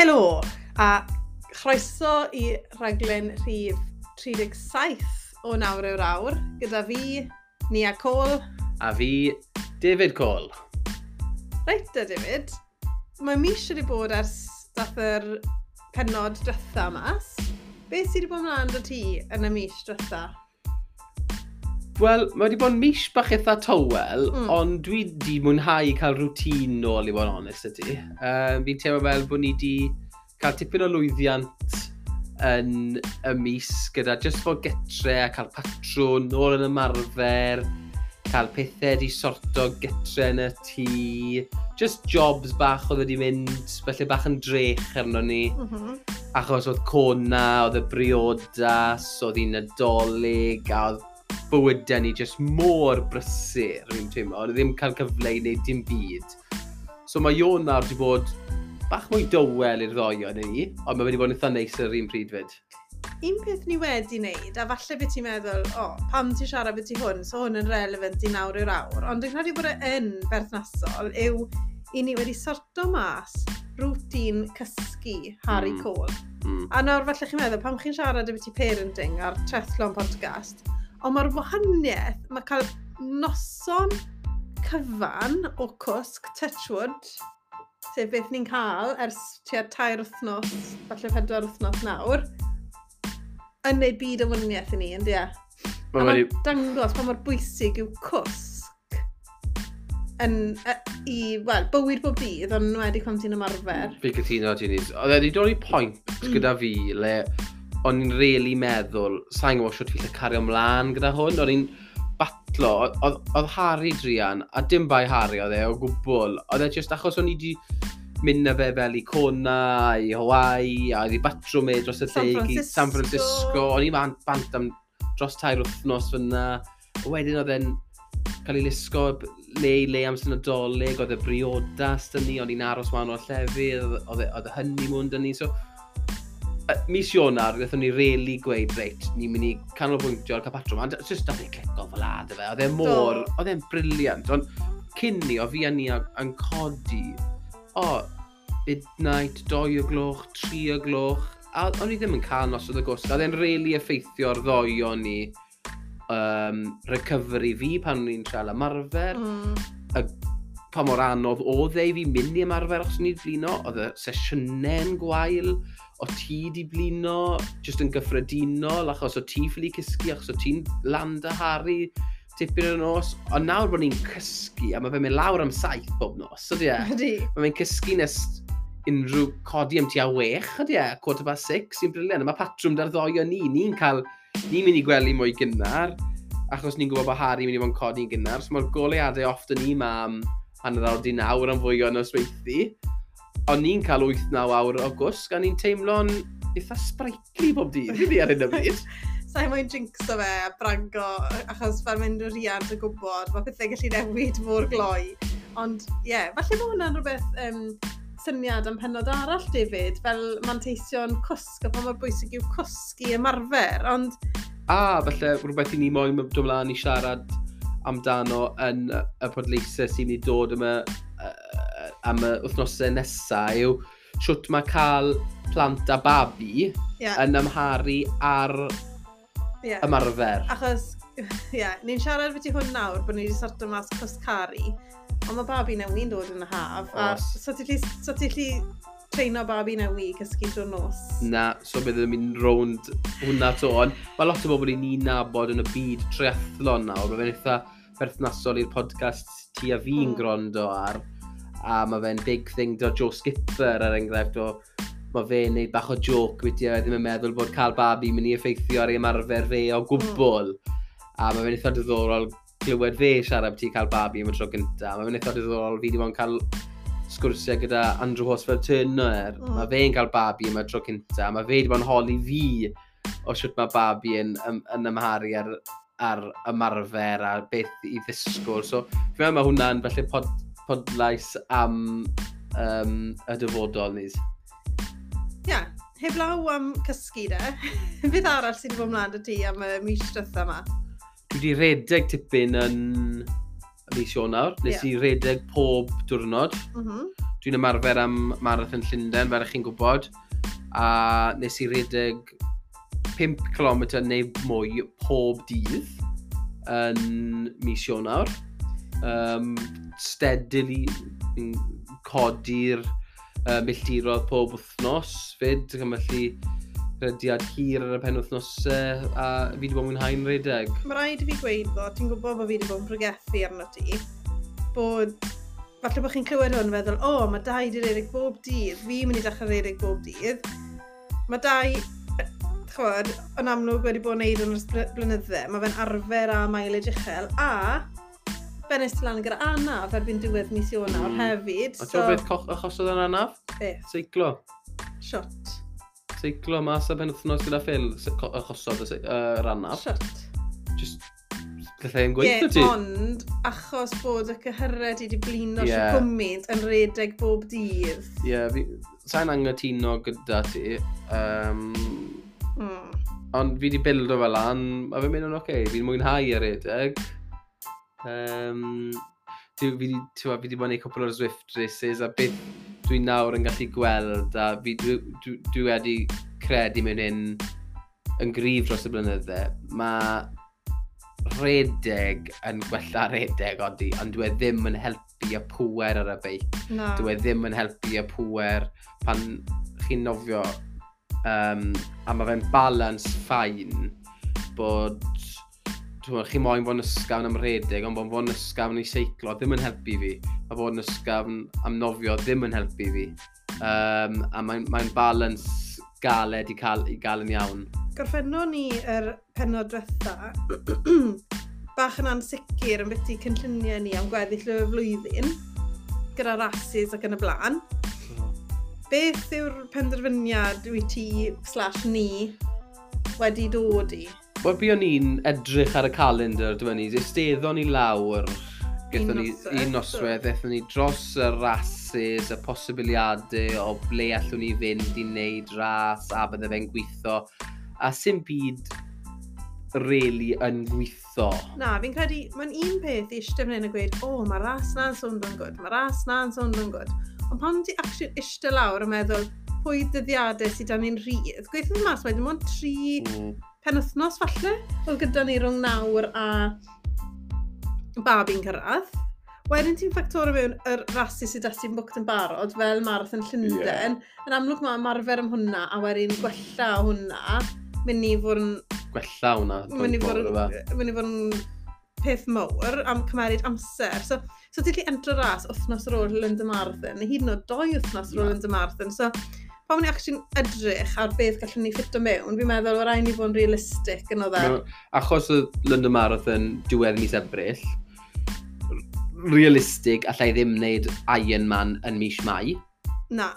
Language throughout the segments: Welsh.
Helo, a chroeso i rhaglen rhif 37 o nawr yw'r awr, gyda fi, Nia Cole. A fi, David Cole. Reit da, David, mae mis wedi bod ers dath yr penod drwetha mas. Beth sydd wedi bod ymlaen dy ti yn y mis drwetha? Wel, mae wedi bod yn mis bach eitha tywel, mm. ond dwi wedi mwynhau cael rŵtín nôl i fod yn onest ydy. Um, hmm. fi'n teimlo fel bod ni wedi cael tipyn o lwyddiant yn y mis gyda just fod getre a cael patrwn nôl yn ymarfer, cael pethau wedi sorto getre yn y tŷ, just jobs bach oedd wedi mynd, felly bach yn drech arno ni. Mm -hmm. Achos oedd cona, oedd y briodas, oedd hi'n nadolig, a oedd bywydau ni jyst mor brysur, fi'n teimlo, ond ddim cael cyfle i wneud dim byd. So mae Ion nawr wedi bod bach mwy dywel i'r ddoio ni, ond mae wedi bod yn eitha neis ar yr un pryd fyd. Un peth ni wedi wneud, a falle beth ti'n meddwl, o, oh, pam ti siarad beth ti hwn, so hwn yn relevant i nawr i'r awr, ond dwi'n credu bod e yn berthnasol yw i ni wedi sorto mas rŵtin cysgu Harry mm. Cole. Mm. A nawr falle chi'n meddwl, pam chi'n siarad y beth i parenting a'r trethlon podcast, Ond mae'r wahaniaeth, mae cael noson cyfan o cwsg, touchwood, sef beth ni'n cael ers tua tair wythnos, falle pedwar wythnos nawr, yn neud byd o wyniaeth i ni, yn dia. Mae ma dangos pa mor bwysig yw cwsg yn, uh, i, wel, bywyd bob dydd, ond wedi cwmsi'n ymarfer. Fi cytuno ti ni. Oedd wedi dod i pwynt mm. gyda fi le o'n i'n really meddwl, sa'n gwybod sio ti'n cario ymlaen gyda hwn, o'n i'n batlo, oedd Harry Drian, a dim bai Harry oedd e o gwbl, oedd e just achos o'n i wedi mynd na fe fel i Kona, i Hawaii, a oedd i batrwm e dros y lle i San Francisco. O'n i bant, bant am dros tair wythnos fyna. Wedyn oedd e'n cael ei lusgo le i le am sy'n synodolig, oedd y briodas dyn ni, o'n i'n aros ma'n o'r llefydd, oedd e, y e honeymoon dyn ni. So, mis Ionar, wnaethon ni really gweud, reit, ni'n mynd i canolbwyntio ar Capatrwm, a Just dath ei cleco fel ad fe, oedd e mor, oedd e'n briliant. Ond cyn ni, o fi a ni yn codi, o, midnight, doi o gloch, tri o gloch. A o'n i ddim yn cael nos oedd y gwrs. Oedd e'n really effeithio'r ddoi o'n i um, recovery fi pan o'n i'n cael ymarfer. Mm. Pa mor anodd oedd e i fi mynd i ymarfer os o'n i'n flino. Oedd y sesiynau'n gwael o ti di blino, jyst yn gyffredinol, achos o ti ffili cysgu, achos o ti'n land a haru, tipyn o nos. Ond nawr bod ni'n cysgu, a mae fe'n mynd lawr am saith bob nos, ydy e? Ydy. Mae fe'n cysgu nes unrhyw codi am tua wech, ydy e? Quarter past six, sy'n briliant. Mae patrwm dar ddoio ni, ni'n cael, ni'n mynd i gwely mwy gynnar, achos ni'n gwybod bod Harry mynd i fod yn codi'n gynnar, so mae'r goleadau often ni mam hanner awr di nawr am fwy o nosweithi o'n ni'n cael 8-9 awr o gwsg, a ni'n teimlo'n eitha sprightly bob dydd, rydw ar hyn o bryd. Sa'i mwyn jinxo fe a brango, achos fel mynd o riant o gwybod, mae pethau gallu newid mor gloi. Ond ie, yeah, falle mae hwnna'n rhywbeth um, syniad am penod arall David, fel manteision cwsg, a pan mor bwysig yw cwsgu ymarfer, ond... A, falle rhywbeth i ni moyn dod mlaen i siarad amdano yn y podleisau sy'n ni dod yma am y wythnosau nesaf yw siwt mae cael plant a babi yeah. yn amharu ar yeah. ymarfer. Achos, ie, yeah, ni'n siarad beth i hwn nawr bod ni wedi sorto mas cwscari, ond mae babi newi'n dod yn y haf, a so ti'n lli treino babi newi cysgu drwy'r nos. Na, so bydd yn mynd rownd hwnna to ond Mae lot o bobl i ni nabod yn y byd triathlon nawr, mae fe'n eitha berthnasol i'r podcast ti a fi'n mm. grondo ar a mae fe'n big thing do Joe Skipper er enghraifft o mae fe'n neud bach o joke wedi e ddim yn meddwl bod cael babi mynd i effeithio ar ei ymarfer fe o gwbl a mae fe'n eitha diddorol glywed fe siarad beth i cael babi am y tro gyntaf mae fe'n eitha diddorol fi wedi bod yn cael sgwrsiau gyda Andrew Hosfeld Turner. Mm. mae fe'n cael babi am y tro cyntaf mae fe wedi bod yn holi fi o siwt mae babi yn, yn, yn ymharu ar, ar ymarfer a beth i ddisgwyl. So fi'n meddwl mae hwnna'n felly pod podlais am um, y dyfodol ni. Ia, yeah, heblaw am cysgu de. Beth arall sydd wedi bod ymlaen y ti am y mis drytha yma? Dwi wedi redeg tipyn yn mis Ionawr. Nes yeah. i redeg pob diwrnod. Mm -hmm. Dwi'n ymarfer am Marathon Llundain, fel ych chi'n gwybod. A nes i redeg 5 km neu mwy pob dydd yn mis Ionawr um, steadily i codi'r uh, milltirodd pob wythnos fyd, felly rediad hir ar y pen wythnosau a fi wedi bod yn mwynhau'n redeg. Mae rhaid i fi gweud bod, ti'n gwybod bod fi wedi bod yn pregethu arno ti, bod falle bod chi'n clywed hwn feddwl, o, oh, mae dau di'r erig bob dydd, fi'n mynd i dechrau'r erig bob dydd. Mae dau, chwod, yn amlwg wedi bod yn neud yn ystod blynydde, mae fe'n arfer a mileage uchel, a bennes ti lan gyda anaf erbyn diwedd mis Ionawr mm. hefyd. A ti'n beth achos oedd yn anaf? Beth? Seiclo. Shot. Seiclo mas a pen wythnos gyda Phil achos oedd yr anaf. Shot. Just gallai yn gweithio yeah, ti. ond achos bod y cyhyred i wedi blino yeah. gymaint yn redeg bob dydd. Ie, yeah, sa'n angytuno gyda ti. Um, mm. Ond fi wedi bildo fel an, a fe'n mynd yn oce, okay. fi'n mwynhau y redeg. Um, fi wedi bod yn gwneud cwpl o'r Zwift races a beth dwi'n nawr yn gallu gweld a fi, dwi, dwi, dwi wedi credu mewn un yn gryf dros y blynydde. Mae redeg yn gwella redeg odi, ond dwi e ddim yn helpu y pwer ar y beic. No. Dwi e ddim yn helpu y pwer pan chi'n nofio um, a mae fe'n balans ffain bod chi moyn bod yn ysgafn am redeg, ond bod yn ysgafn i seiclo ddim yn helpu fi. A bod yn ysgafn am nofio ddim yn helpu fi. Um, a mae'n mae, balans galed i cael, i gael yn iawn. Gorffennon ni yr penod diwetha, bach yn ansicr yn beth i cynlluniau ni am gweddill y flwyddyn, gyda rasis ac yn y blaen. Beth yw'r penderfyniad wyt ti slash ni wedi dod i? Wel, bu o'n i'n edrych ar y calendar, dwi'n ni, esteddon ni lawr, gethon ni un noswedd, gethon ni dros y rases, y posibiliadau o ble allwn ni fynd i wneud ras, a bydde fe'n gweithio, a sy'n byd really yn gweithio. Na, fi'n credu, mae'n un peth i eistedd fan hyn a gweud, o, oh, mae ras na'n sôn yn gwyd, mae ras na'n sôn yn gwyd. Ond pan ti actually eistedd lawr a meddwl, pwy dyddiadau sydd dan ni'n rhydd, gweithio'n mas mae dim ond tri mm penwthnos falle, fel gyda ni rhwng nawr a babi'n cyrraedd. Wedyn ti'n ffactor o fewn yr rasu sydd ati yn bwct yn barod, fel Marathon Llundain. Yeah. Yn amlwg mae ymarfer am hwnna, a wedyn gwella hwnna, mynd i fod yn... Gwella hwnna, mynd i fod yn peth mowr am cymeryd amser. So, so ti'n gallu entro ras wythnos ar ôl London Marathon, neu hyd yn oed doi wythnos ar ôl London Marathon. So, pan ni'n actually edrych ar beth gallwn ni ffito mewn, fi'n meddwl o rhaid ni fod yn realistig yn o dda. E? No, achos y London Marathon diwedd mis ebryll, realistig allai ddim wneud Ironman yn mis mai. Na.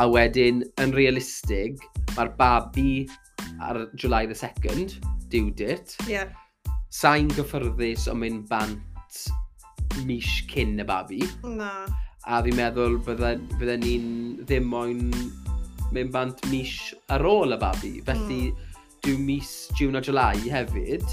A wedyn, yn realistig, mae'r babi ar July the 2nd, due Ie. Yeah. Sa'n gyffyrddus o mynd bant mis cyn y babi. Na. A fi'n meddwl bydden, bydden ni'n ddim moyn mynd bant mis ar ôl y babi. Felly mm. dwi'n mis June a July hefyd.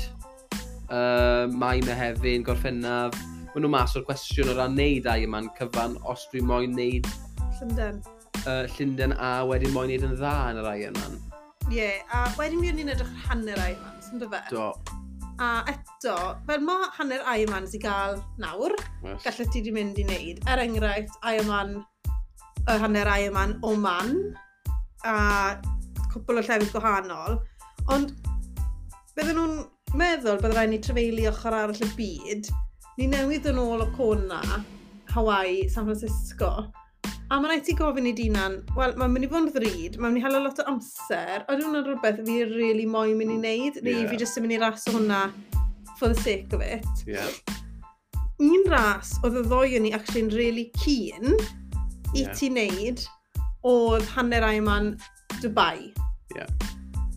Uh, mae me hefyd, gorffennaf. Mae nhw mas o'r cwestiwn o ran neud ai yma'n cyfan os dwi moyn neud... Llundain. Uh, Llundain a wedyn moyn neud yn dda yn yr ai yma'n. Ie, yeah, a wedyn mi o'n i'n edrych hanner ai yma'n, sy'n dy fe? Do. A eto, fel mae hanner ai yma'n sy'n gael nawr, yes. gallai ti di mynd i wneud. Er enghraifft, ai yma'n y hanner ai o man, a cwpl o llefydd gwahanol, ond bydden nhw'n meddwl bydd rhaid ni trefeili ochr arall y byd, ni newydd yn ôl o Cona, Hawaii, San Francisco, a mae'n rhaid ti gofyn i dinan, wel, mae'n mynd i fod yn ddrud, mae'n mynd i hala lot o amser, a dwi'n meddwl rhywbeth fi rili really moyn mynd i wneud, neu yeah. fi jyst yn mynd i ras o hwnna for the sake of it. Yeah. Un ras oedd y ddoi yn ni actually'n really keen i yeah. ti wneud, oedd hanner Ironman Dubai. Yeah.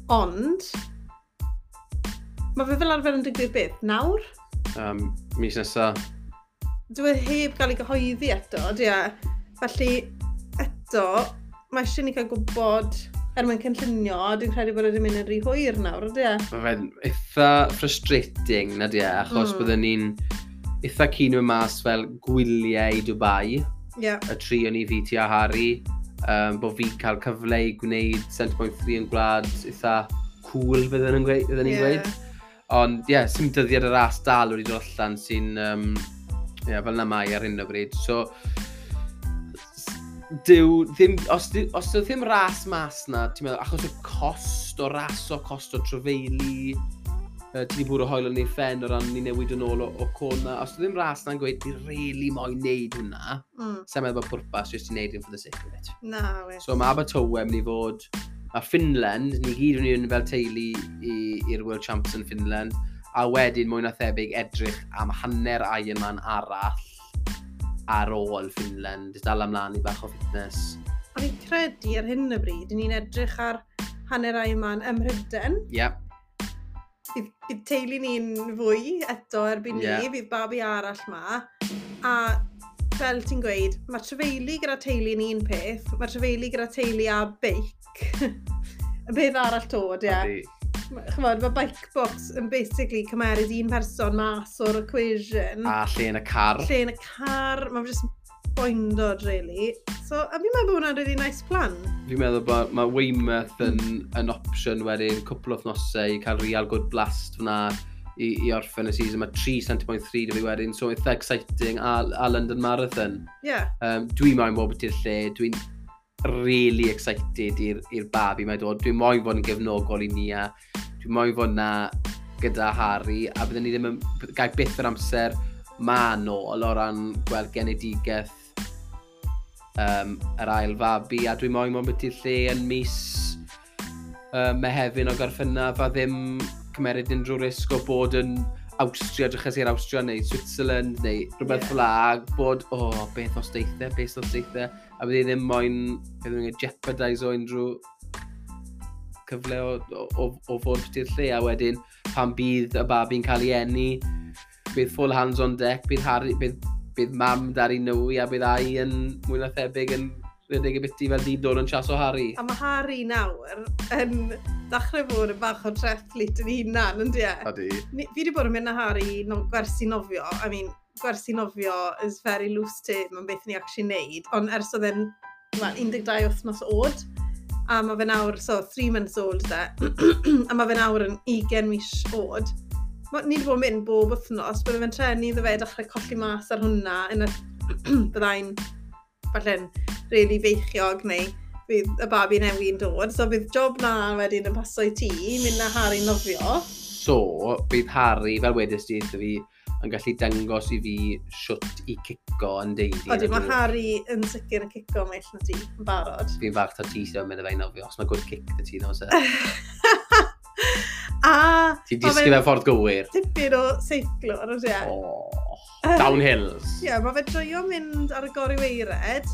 Ond, mae fe fel arfer yn digwydd beth, nawr? Um, mis nesa. Dwi e heb gael ei gyhoeddi eto, dwi e. Felly, eto, mae eisiau ni cael gwybod er mwyn cynllunio, dwi'n credu bod wedi mynd yn rhy hwyr nawr, dwi e? Mae fe'n eitha frustrating, na di e, achos mm. byddwn ni'n eitha cyn yma mas fel gwyliau i Dubai. Yeah. Y tri o'n i fi ti a Harry, um, bod fi cael cyfle i gwneud Centrepoint 3 yn gwlad eitha cool fydden ni'n gweud. Fydden yeah. gweud. Ond ie, yeah, sy'n dyddiad yr as dal wedi dod allan sy'n um, yeah, fel na mai ar hyn o bryd. So, dyw, ddim, os, dyw, os dyw ddim ras mas na, ti'n meddwl, achos y cost o ras o cost o trofeili, uh, ti wedi o hoel o'n ei ffen o ran ni newid yn ôl o, o cona. Os ddim ras na'n gweud, ni really moyn neud hwnna, mm. sa'n meddwl bod pwrpas jyst i neud yn for the sake of it. Na, wir. So mae Abertowe mynd i fod, a Finland, ni gyd yn un fel teulu i'r World Champs yn Finland, a wedyn mwy na thebyg edrych am hanner Ironman arall ar ôl Finland, dal amlaen i bach o fitness. O'n i'n credu ar hyn o bryd, ni'n edrych ar hanner Ironman ym Mhryden. Yep bydd, bydd teulu ni'n fwy eto erbyn yeah. ni, bydd babi arall ma. A fel ti'n gweud, mae trefeili gyda teulu yn un peth, mae trefeili gyda teulu a beic. y peth arall tod, ie. Yeah. Chymod, mae bike box yn basically cymeryd un person mas o'r equation. A lle yn y car. Lle yn y car, mae'n just boindod, really. So, a fi'n meddwl bod hwnna'n really nice plan. Fi'n meddwl bod mae Weymouth yn, yn opsiwn wedyn, cwpl o thnosau, i cael real good blast fyna i, i orffen y season. Mae 3 cent.3 dy fi wedyn, so eitha exciting a, a London Marathon. Yeah. Um, dwi'n moyn bod beth i'r lle, dwi'n really excited i'r babi mae dod. Dwi'n moyn fod yn gefnogol i ni a dwi'n moyn fod na gyda Harry a byddwn ni ddim yn gael byth yr amser maen nhw o ran gweld genedigaeth um, yr ail fabi a dwi'n moyn bod i'r lle yn mis um, mehefin o gorffennaf a ddim cymeryd unrhyw risg o bod yn Awstria, drachas i'r Austria neu Switzerland neu rhywbeth yeah. flag, bod, o, oh, beth os deitha, beth os deitha, a bydd i ddim moyn, bydd i'n jeopardise o unrhyw cyfle o, o, o, o fod dy'r lle, a wedyn pan bydd y babi'n cael ei eni, bydd full hands on deck, bydd, Harry, bydd, bydd mam dar i nwy a bydd ai yn mwy na thebyg yn rhedeg y biti fel dyn dod yn chas o Harry. A mae Harry nawr yn ddechrau fod yn bach o trethlit yn hunan, yn e? Adi. Ni, fi wedi bod yn mynd â Harry no, gwersi nofio, I mean, gwersi nofio is very loose term yn beth ni actually neud, ond ers oedd e'n 12 wythnos oed, a mae fe nawr, so 3 months old de, a mae fe nawr yn 20 mis oed, ni wedi bod yn mynd bob wythnos, byddai fe'n trenu iddo fe dechrau colli mas ar hwnna, yn y byddai'n falle'n really feichiog neu bydd y babi newi yn dod, so bydd job na wedyn yn paso i ti, mynd na Harry nofio. So, bydd Harry, fel wedys di wrtho fi, yn gallu dangos i fi siwt i cico yn deulu. Oeddi, mae Harry yn sicr yn cico mell na ti, yn barod. Fi'n fach ta ti sy'n mynd y fe'n nofio, os mae gwrdd cic da ti nawr sydd. A... Ti disgyn fe ffordd gywir. Tipyn o seiclo ar y. Oh, downhills. Ie, yeah, mae fe joio mynd ar y gori weired,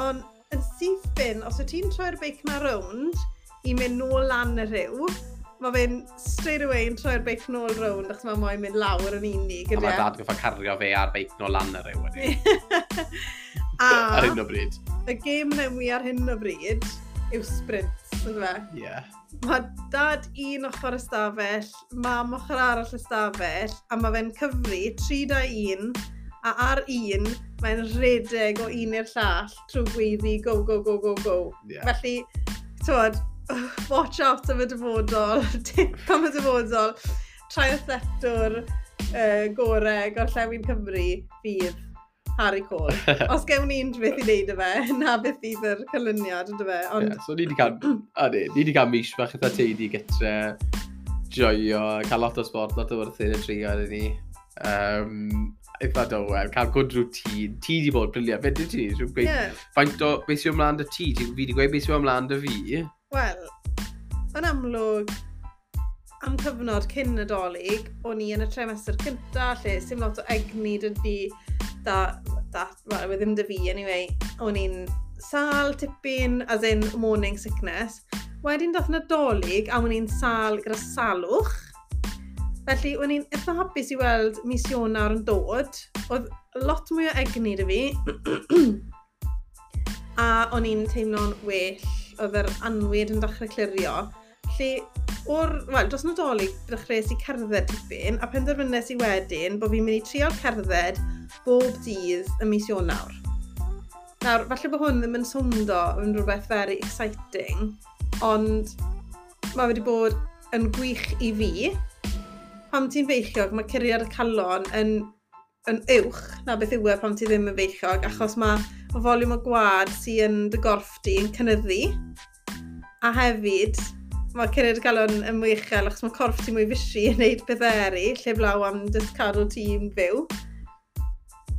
ond yn syth bin, os wyt ti'n troi'r beic na rownd i mynd nôl lan y rhyw, mae fe'n straight away yn troi'r beic nôl rownd achos mae moyn mynd lawr yn unig. A mae dad goffa cario fe ar beic nôl lan y rhyw wedi. a, ar hyn o bryd. Y gêm newi ar hyn o bryd yw sprint yn fe? Ie. Mae dad un ochr ystafell, mam ochr arall ystafell, a mae fe'n cyfri 3 a 1, a ar un, mae'n redeg o un i'r llall trwy gweiddi go, go, go, go, go. Yeah. Felly, tywed, watch out am y dyfodol, tip am y dyfodol, trai o uh, gorau gorllewin Cymru fydd Harry Cole. Os gewn ni unrhyw beth i wneud y fe, na beth fydd yr cylyniad, ydy fe. Ond... Yeah, so ni wedi cael, a ni, ni wedi cael mis bach eitha teulu gytre, joio, cael lot o sport, lot o wrthyn y trio, ar ni. Um, eitha dywel, cael gwrdd rŵtin, ti di bod briliant, fe di ti? Rwy'n gweud, yeah. faint o beth sy'n ymlaen dy ti, ti fi wedi gweud beth sy'n ymlaen dy fi? Wel, yn amlwg, am cyfnod cyn y dolyg, o'n i yn y tremestr cynta, lle sy'n lot o egni dydy, that, that, well, wedd ddim dy fi, anyway, o'n i'n sal tipyn, as in morning sickness. Wedyn doth na dolyg a o'n i'n sal gyda salwch. Felly, o'n i'n eitha hapus i weld mis Ionar yn dod. Oedd lot mwy o egni dy fi. a o'n i'n teimlo'n well. Oedd yr anwyd yn dechrau clirio. Felly, o'r, wel, dros nadolig, dechreuais i cerdded tipyn, a penderfynnes i wedyn bod fi'n mynd i trial cerdded bob dydd y mis Ionawr. Nawr, falle bod hwn ddim yn swndo yn rhywbeth very exciting, ond mae wedi bod yn gwych i fi. Pam ti'n feichiog, mae cyrraedd y calon yn, yn uwch na beth yw e pam ti ddim yn feichiog, achos mae y foliwm o gwad sy'n yn dy gorff di yn cynyddu. A hefyd, mae cyrraedd calon yn mwy uchel achos mae corff ti mwy fysi yn neud pethau eri, lle blaw am jyst cadw ti'n fyw.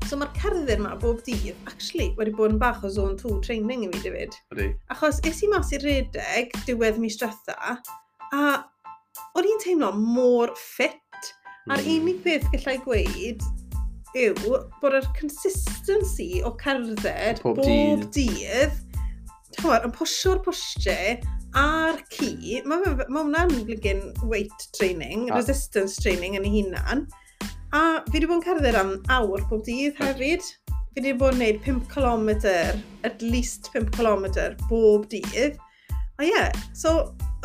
So mae'r cerdded yma bob dydd, actually, wedi bod yn bach o zone 2 training i fi, David. Ydy. Achos es i mas i redeg diwedd mis diwetha, a o'n i'n teimlo mor ffit. Mm. A'r hmm. unig beth gallai gweud yw bod yr consistency o cerdded bob, bob dydd, dydd yn pwsio'r pwysiau a'r ci, mae ma hwnna'n ma blygyn weight training, ah. resistance training yn ei hunan. A fi wedi bod yn cerdded am awr pob dydd hefyd. Fi wedi bod yn gwneud 5 km, at least 5 km bob dydd. A ie, yeah, so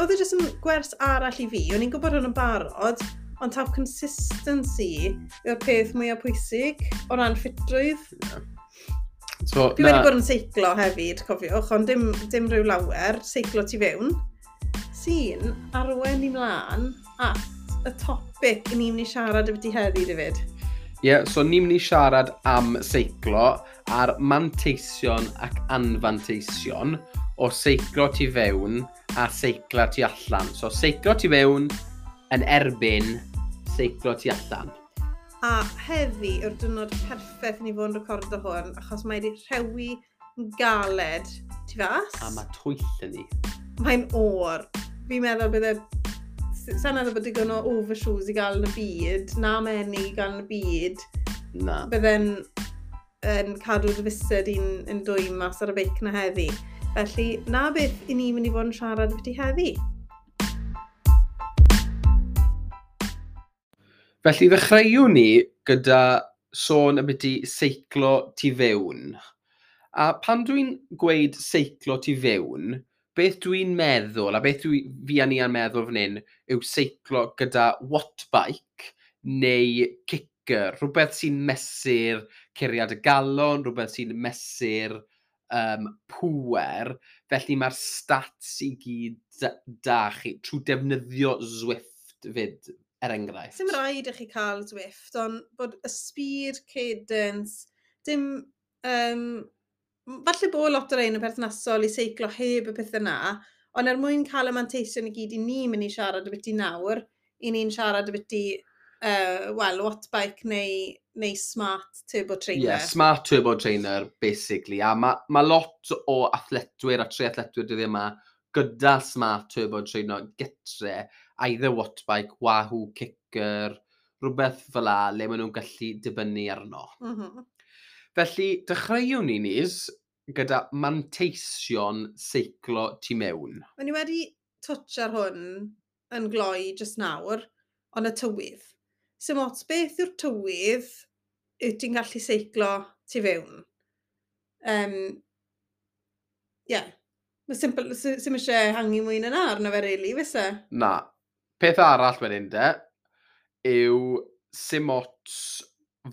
oedd e jyst yn gwers arall i fi. O'n i'n gwybod hwn yn barod, ond taw consistency yw'r peth mwyaf pwysig o ran ffitrwydd. Yeah. So, fi na... wedi bod yn seiclo hefyd, cofiwch, ond dim, dim rhyw lawer, seiclo tu fewn. Sy'n arwen i mlaen at y topic ni'n mynd i siarad yfyd i heddi, David? Ie, yeah, so ni'n mynd i siarad am seiclo a'r manteision ac anfanteision o seiclo tu fewn a seiclo tu allan. So seiclo tu fewn yn erbyn seiclo tu allan. A heddi yw'r dynod perffaith ni fod yn recordo hwn, achos mae wedi rhewi galed tu fas. A mae twyll yn ni. Mae'n o'r. Fi'n meddwl bydde sa'n meddwl bod digon o overshoes i gael yn y byd, na menu i gael yn y byd. Na. Bydden yn cadw dy fused i'n yn dwy mas ar y beic na heddi. Felly, na beth i ni mynd i fod yn siarad beth i heddi. Felly, ddechreuwn ni gyda sôn y byddu seiclo tu fewn. A pan dwi'n gweud seiclo tu fewn, beth dwi'n meddwl, a beth dwi, fi a ni yn meddwl fan hyn, yw seiclo gyda wattbike neu kicker, rhywbeth sy'n mesur curiad y galon, rhywbeth sy'n mesur um, pŵer, felly mae'r stats i gyd da chi trwy defnyddio Zwift fyd, er enghraifft. Dim rhaid i chi cael Zwift, ond bod y speed cadence, dim um, falle bod lot o'r ein yn perthnasol i seiclo heb y pethau yna, ond er mwyn cael y manteision i gyd i ni mynd i siarad y byti nawr, i ni'n siarad y byti, uh, wel, wattbike neu, neu smart turbo trainer. Yeah, smart turbo trainer, basically. A mae ma lot o athletwyr a tre athletwyr dyddi yma gyda smart turbo trainer getre, either wattbike, wahoo, kicker, rhywbeth fel la, le maen nhw'n gallu dibynnu arno. Mm -hmm. Felly, dechreuwn ni nis gyda manteision seiclo tu mewn. Mae ni wedi twtch ar hwn yn gloi jyst nawr, ond y tywydd. Sym ots beth yw'r tywydd yw ti'n gallu seiclo tu fewn. Um, yeah. Mae simple, sy'n eisiau hangi mwy na na arno fe reili, fysa? Na. Peth arall wedyn de, yw sy'n ots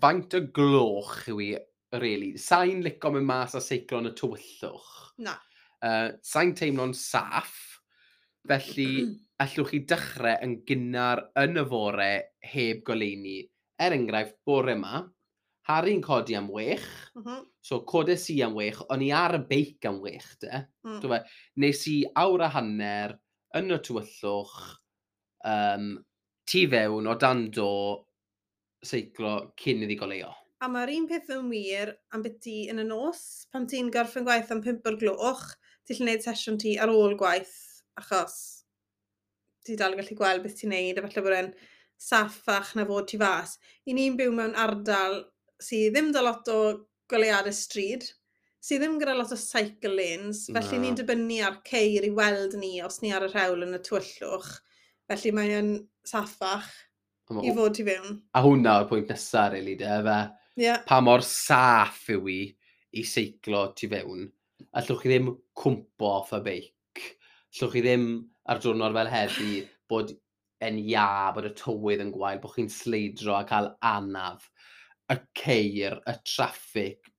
faint y gloch yw i really. Sa'n lico mynd mas a seiclo yn y tywyllwch. Na. Uh, sa'n teimlo'n saff, felly allwch chi dechrau yn gynnar yn y fore heb goleini. Er enghraifft, bore yma, Harry'n codi am wech, mm -hmm. so codes i am wech, o'n i ar y beic am wech, de. Mm. Fe, nes i awr a hanner yn y tywyllwch, um, tu fewn o dan do seiclo cyn iddi goleo. A mae'r un peth yn wir am biti yn y nos. Pan ti'n gorffen gwaith am 5 o'r gloch, ti'n lle gwneud sesiwn ti ar ôl gwaith, achos ti dal yn gallu gweld beth ti'n neud, a falle bod e'n saffach na fod ti fas. I ni'n byw mewn ardal sydd ddim da lot o goleadau stryd, sydd ddim gyda lot o cycle lanes, felly no. ni'n dibynnu ar ceir i weld ni os ni ar y rhewl yn y twyllwch. Felly mae'n saffach i fod ti fewn. A hwnna o'r pwynt nesaf, rili, really, de, fe yeah. pa mor saff yw i i seiclo tu fewn. A llwch chi ddim cwmpo off y beic. Llwch chi ddim ar diwrnod fel heddi bod yn ia, bod y tywydd yn gwael, bod chi'n sleidro a cael anaf, y ceir, y traffic,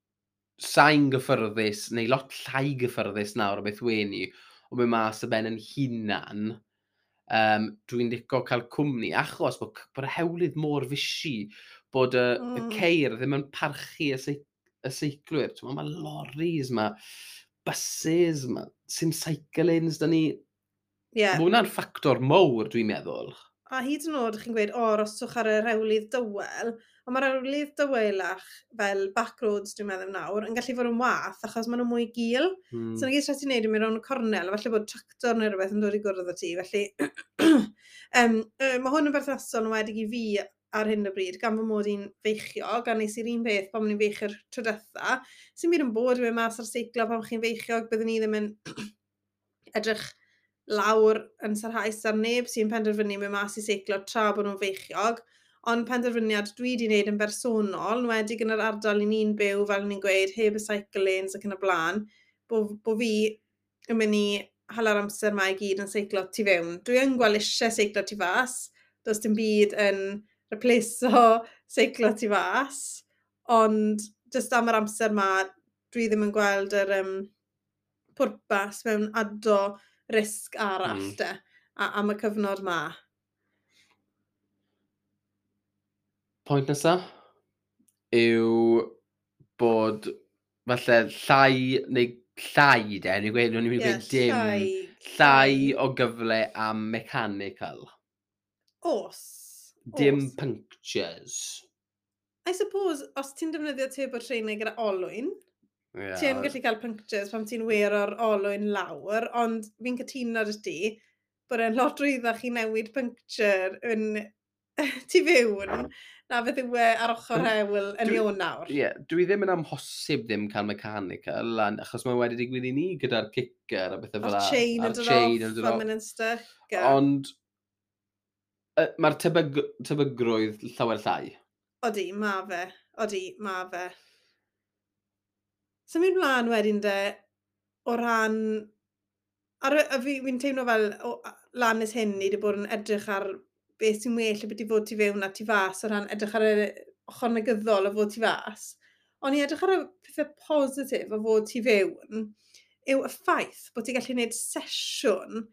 sain gyffyrddus, neu lot llai gyffyrddus nawr o beth wenu, o mynd mas y ben yn hunan, um, dwi'n dico cael cwmni, achos bod, bod y hewlydd mor fysi, bod y, mm. y hmm. ceir ddim yn parchu y, seic, y seiclwyr. Mae ma loris yma, buses mae sim cyclins, da ni... Yeah. Mae hwnna'n ffactor mowr, dwi'n meddwl. A hyd yn oed, chi'n gweud, o, oh, roswch ar y rewlydd dywel, ond mae'r rewlydd dywelach fel backroads, dwi'n meddwl nawr, yn gallu fod yn wath, achos maen nhw'n mwy gil. Mm. So, hmm. na gyd ti'n neud yn mynd o'n cornel, falle bod tractor neu rhywbeth yn dod i gwrdd o ti, felly... um, uh, mae hwn yn berthnasol yn wedi i fi ar hyn o bryd, gan fy mod i'n feichio, gan nes i'r un peth pan i'n feichio'r trydytha, sy'n byd yn bod i mas ar seiclo pan chi'n feichio, byddwn ni ddim yn edrych lawr yn sarhaus ar neb sy'n penderfynu mewn mas i seiclo tra bod nhw'n feichiog, ond penderfyniad dwi wedi wneud yn bersonol, wedi yn yr ardal i ni'n byw, fel ni'n gweud, heb y cycle lanes ac yn y blaen, bod bo fi yn mynd i hala'r amser mae i gyd yn seiclo tu fewn. Dwi yn gweld eisiau seiclo tu fas, does dim byd yn repleso seiclo tu fas, ond jyst am yr amser yma, dwi ddim yn gweld yr um, pwrpas mewn addo risg arall mm. de, a, am y cyfnod yma. Pwynt nesaf yw bod falle llai neu llai de, ni'n gweud, ni'n gweud yeah, dim, llai. llai o gyfle am mechanical. Os dim Oes. punctures. I suppose, os ti'n defnyddio tebwr treinau gyda olwyn, yeah. ti yn gallu cael punctures pam ti'n wero'r olwyn lawr, ond fi'n cytuno dy ti bod e'n lot rwyddach chi newid puncture yn tu fewn na fydd yw e ar ochr hewl yn ei o'n nawr. Ie, yeah, dwi ddim yn amhosib ddim cael mechanical, achos mae wedi digwydd i ni gyda'r kicker a bethau fel la. A'r chain yn dod off, off. Ond mae'r tebyg, tebygrwydd llawer llai. Odi, ma fe. Odi, ma fe. So mynd mlaen wedyn de, o ran... Ar, a fi, fi'n teimlo fel o, lanes hyn ni wedi bod yn edrych ar beth sy'n well y beth i fod ti fewn a ti fas o ran edrych ar y ochr negyddol o fod ti fas. Ond i edrych ar y pethau positif o fod ti fewn yw y ffaith bod ti'n gallu gwneud sesiwn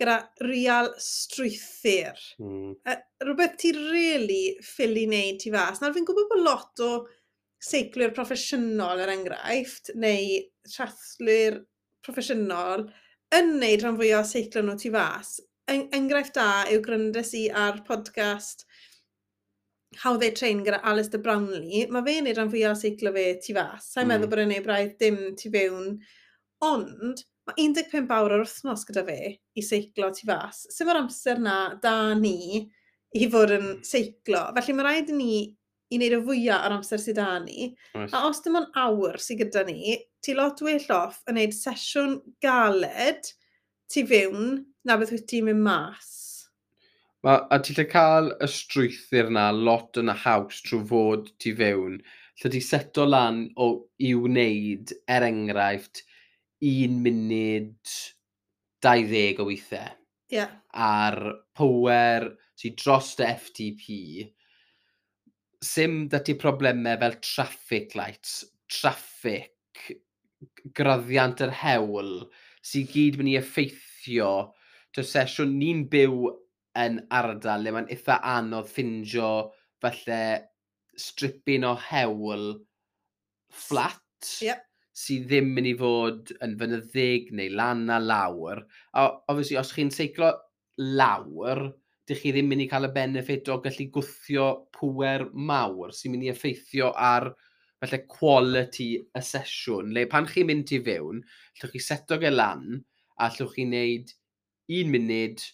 gyda real strwythyr. Mm. Uh, rhywbeth ti really ffili wneud ti fas. Nawr fi'n gwybod bod lot o seiclwyr proffesiynol er enghraifft, neu triathlwyr proffesiynol, yn wneud rhan fwyaf o seiclo nhw tu fas. En enghraifft da yw gryndus i ar podcast How They Train gyda Alistair Brownlee. Mae fe'n wneud rhan fwyaf o seiclo fe tu fas. Sa'n mm. meddwl bod e'n ei braidd dim tu fewn. Ond, mae 15 awr o'r wythnos gyda fe i seiclo tu fas. Sef o'r amser na da ni i fod yn hmm. seiclo. Felly mae rhaid i ni i wneud y fwyaf ar amser sydd â ni. Oes. A os dim ond awr sydd gyda ni, ti lot well off yn wneud sesiwn galed ti fewn na beth wyt ti'n mynd mas. Ma, a ti lle cael y strwythyr na lot yn y haws trwy fod ti fewn. Lle ti seto lan o i wneud, er enghraifft, un munud 20 o weithiau. Yeah. A'r power sy'n dros dy FTP, sym dati problemau fel traffic lights, traffic, graddiant yr hewl, sy'n gyd mynd i effeithio to sesiwn ni'n byw yn ardal le mae'n eitha anodd ffindio falle stripin o hewl flat. Yep sydd ddim mynd i fod yn fynyddig neu lan na lawr. A obviously, os chi'n seiclo lawr, dych chi ddim mynd i cael y benefit o gallu gwthio pwer mawr sy'n mynd i effeithio ar falle quality y sesiwn. Le pan chi'n mynd i fewn, llwch chi seto ge lan a llwch chi wneud un munud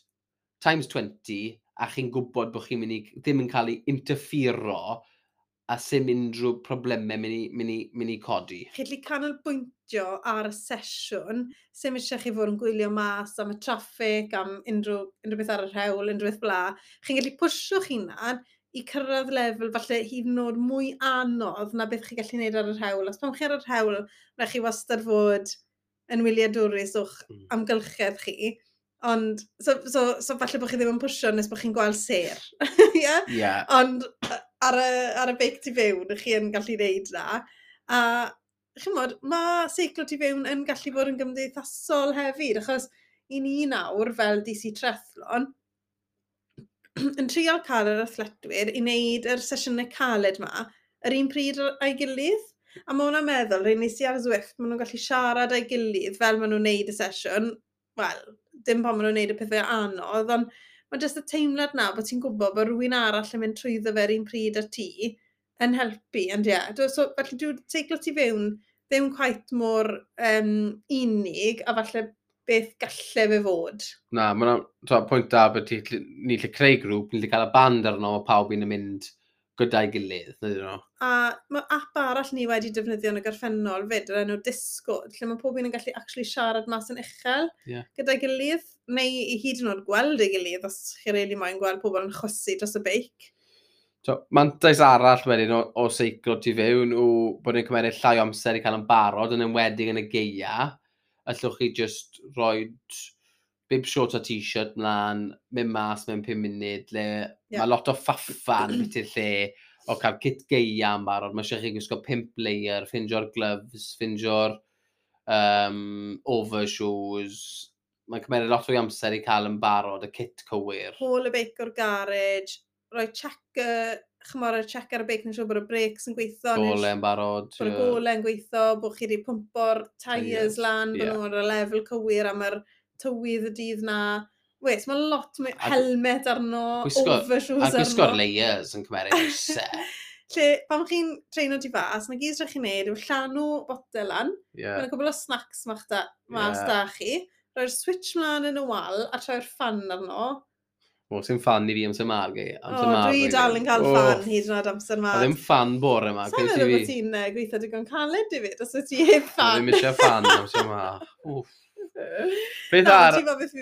times 20 a chi'n gwybod bod chi'n mynd i ddim yn cael ei interfero a sy'n unrhyw problemau mynd i, mynd i, mynd i codi. Chi'n gallu canolbwyntio ar y sesiwn, sy'n eisiau chi fod yn gwylio mas am y traffic, am unrhyw, unrhyw beth ar y rhewl, unrhyw beth bla. Chi'n gallu pwysio hunan i cyrraedd lefel falle hyd yn oed mwy anodd na beth chi'n gallu gwneud ar y rhewl. Os pan chi ar y rhewl, na chi wastad fod yn wyliadwrus o'ch mm. amgylchedd chi, Ond, so, so, so falle bod chi ddim yn pwysio nes bod chi'n gweld ser. yeah? Yeah. Ond, ar y, ar y beic tu fewn, chi yn gallu neud na. A chymod, mae seiclo tu fewn yn gallu bod yn gymdeithasol hefyd, achos i ni nawr fel DC Trethlon, yn trial cael yr athletwyr i wneud yr sesiynau caled ma yr un pryd a'i gilydd. A mae hwnna'n meddwl, rhaid nes i ar Zwift, maen nhw'n gallu siarad a'i gilydd fel maen nhw'n wneud y sesiwn. Wel, dim pan maen nhw'n wneud y pethau anodd, ond mae jyst y teimlad na bod ti'n gwybod bod rhywun arall yn mynd trwyddo fe'r un pryd ar ti yn helpu, ond ie. Yeah. So, felly dwi'n teiglo ti fewn ddim quite mor um, unig a falle beth gallai fe fod. Na, mae'n pwynt da bod ni'n lle creu grŵp, ni'n lle cael y band arno, mae pawb yn mynd gyda'i gilydd. Nhw. A mae app arall ni wedi defnyddio yn y gorffennol fyd, yr enw Discord, lle mae pob un yn gallu actually siarad mas yn uchel yeah. gyda'i gilydd, neu i hyd yn oed gweld ei gilydd, os chi rili really moyn gweld pobl yn chwysu dros y beic. So, mantais arall wedyn o, o seiclo tu fewn yw bod ni'n cymeryd llai o amser i cael yn barod yn enwedig yn y geia. Allwch chi just roed bib short o t-shirt mlaen, mynd mas mewn 5 munud, le yeah. mae lot o ffaffa'n beth i'r lle o cael kit geia yn barod. Mae eisiau chi gwisgo 5 layer, ffindio'r gloves, ffindio'r um, overshoes. Mae'n cymryd lot o'i amser i cael yn barod y kit cywir. Pôl y beic o'r garage, rhoi check y chymor y check ar y beic, yn siŵr bod y brakes yn gweithio. Gole yn barod. Bod y gole yn gweithio, bod chi wedi pwmpo'r tyres lan, bod yeah. nhw'n ar y lefel cywir a mae'r tywydd y dydd na. Wes, mae lot mwy helmet arno, overshoes arno. A gwisgo'r layers yn cymeriad eisiau. Lle, pam chi'n treino ti fas, mae gyd rydych chi'n neud yw llanw botel lan, yeah. mae'n cwbl o snacks ma'ch da, mas yeah. da chi, Rhoi'r switch mlaen yn y wal a troi'r fan arno. O, sy'n fan i fi amser margu. Amser o, dwi dal yn cael fan hyd yn oed amser marg. A ddim fan bore yma. Sa'n meddwl bod ti'n gweithio digon caled, i fi, os wyt ti heb fan. A ddim eisiau fan amser marg. Wff. Beth, ar... beth,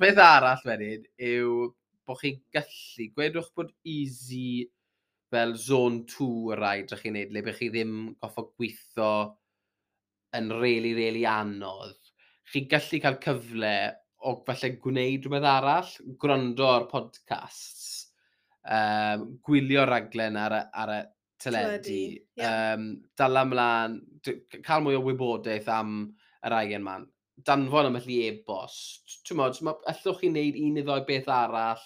beth arall wedyn yw bod chi'n gallu, gwedwch bod easy fel zone 2 rhaid drach chi'n neud, le bych chi ddim goffa gweithio yn really, really anodd. Chi'n gallu cael cyfle o falle gwneud rhywbeth arall, gwrando ar podcasts, um, gwylio raglen ar y, ar y teledu, yeah. um, dal ymlaen, cael mwy o wybodaeth am yr aigen Man danfon am allu e-bost, ti'n modd, allwch chi wneud un iddo beth arall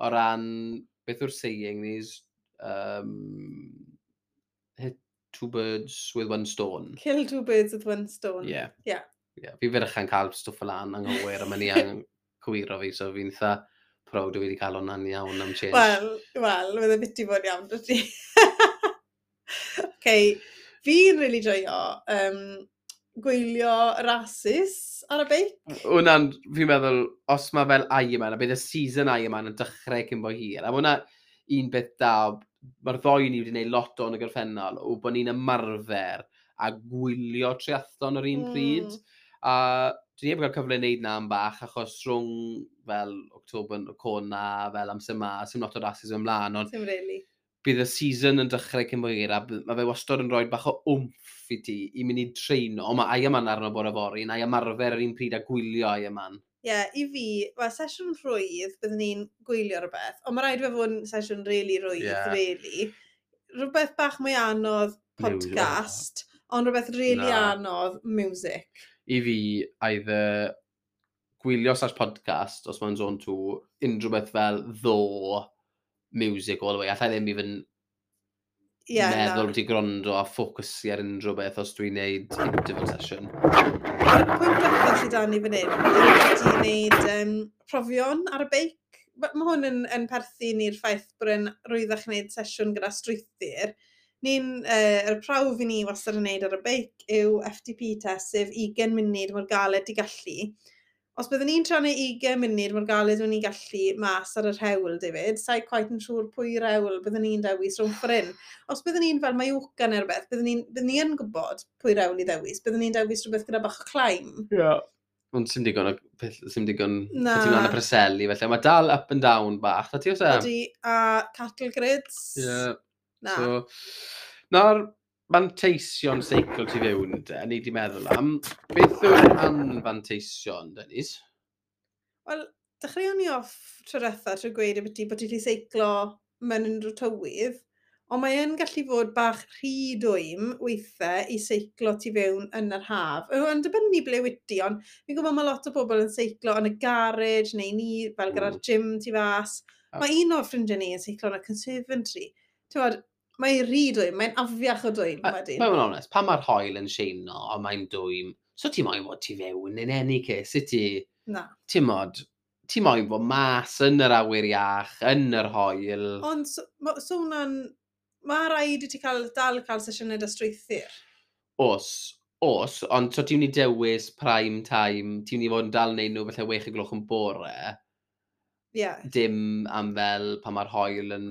o ran beth yw'r saying these, um, hit two birds with one stone. Kill two birds with one stone. Yeah. Yeah. yeah. Fi fyddai'n cael stwff o lan anghywir, a mae'n iawn cywiro fi, so fi'n eitha proud o wedi cael hwnna'n iawn am change. Wel, wel, mae'n bit i fod iawn, dwi. okay. Fi'n really joio um, gwylio rasis ar y beic. Wna'n, fi'n meddwl, os mae fel Ironman, a bydd y season Ironman yn dechrau cyn bo hir, a hwnna un beth da, mae'r ddoi ni wedi gwneud lot o'n y gorffennol, o bod ni'n ymarfer a gwylio triathlon yr un mm. pryd. Hmm. A dwi ddim yn cael cyfle i wneud na am bach, achos rhwng fel October, Cona, fel amser yma, sy'n lot o rasis ymlaen. Ond... Sim really bydd y season yn dechrau cyn bwyr a mae fe wastod yn rhoi bach o wmff i ti i mynd i treino, ond mae ai yma'n arno bod y fori, na i ymarfer yr un pryd a gwylio ai yma'n. Ie, yeah, i fi, wel, sesiwn rhwydd byddwn ni'n gwylio rhywbeth, ond mae rhaid fe fod yn sesiwn really rhwydd, yeah. really. Rhywbeth bach mwy anodd podcast, ond rhywbeth really no. anodd music. I fi, either gwylio slash podcast, os mae'n zone 2, unrhyw beth fel ddo, music all the way. Alla i ddim even yeah, meddwl no. wedi grondo a ffocysu ar unrhyw beth os dwi'n neud interval session. Pwynt diwethaf sydd dan i fan hyn, wedi gwneud um, profion ar y beic. Mae hwn yn, yn perthyn ni'r ffaith bod yn rwyddach wneud sesiwn gyda strwythyr. Ni'n, uh, er prawf i ni wastad yn wneud ar y beic yw FTP test, sef 20 munud mor galed i gallu. Os byddwn ni'n tranu 20 munud mor galed o'n i'n gallu mas ar yr hewl, David, sa'i quite yn siŵr pwy rewl byddwn ni'n dewis rhwng ffrin. Os byddwn ni'n fel Mallorca neu rhywbeth, byddwn ni'n bydden ni yn gwybod pwy rewl i ddewis. Byddwn ni'n dewis rhywbeth gyda bach o claim. Yeah. Ond sy'n digon sy'n digon na. ti'n anna preseli, felly mae dal up and down bach, da ti os e? Ydy, a cattle grids? Ie. Yeah. Na. So, na'r manteision seicl ti fewn, de, ni wedi meddwl am. Beth yw'r anfanteision, Dennis? Wel, dechreuon ni off trwy'r trwy gweud y byddu bod ti wedi seiclo mewn unrhyw tywydd, ond mae yn gallu fod bach rhy dwym weithiau i seiclo tu fewn yn yr haf. Yw yn dibynnu ble wyt ond fi'n gwybod mae lot o bobl yn seiclo yn y garage neu ni, fel hmm. gyda'r gym tu fas. Ah. Mae un o'r ffrindiau ni yn seiclo yn y conservatory. Ti'n Mae'n rhy dwym, mae'n afiach o dwym. Mae'n onest, pan mae'r hoel yn sheino, a mae'n dwym, so ti moyn bod ti fewn yn enni case, sut ti... Na. Ti mod, ti moyn bod mas yn yr awyr iach, yn yr hoel. Ond, so, so hwnna'n... Mae rhaid i ti cael, dal cael sesiynau dystreithir. Os, os, ond so ti'n mynd i dewis prime time, ti'n mynd i fod yn dal neud nhw felly wech y gloch yn bore. Ie. Yeah. Dim am fel pan mae'r hoel yn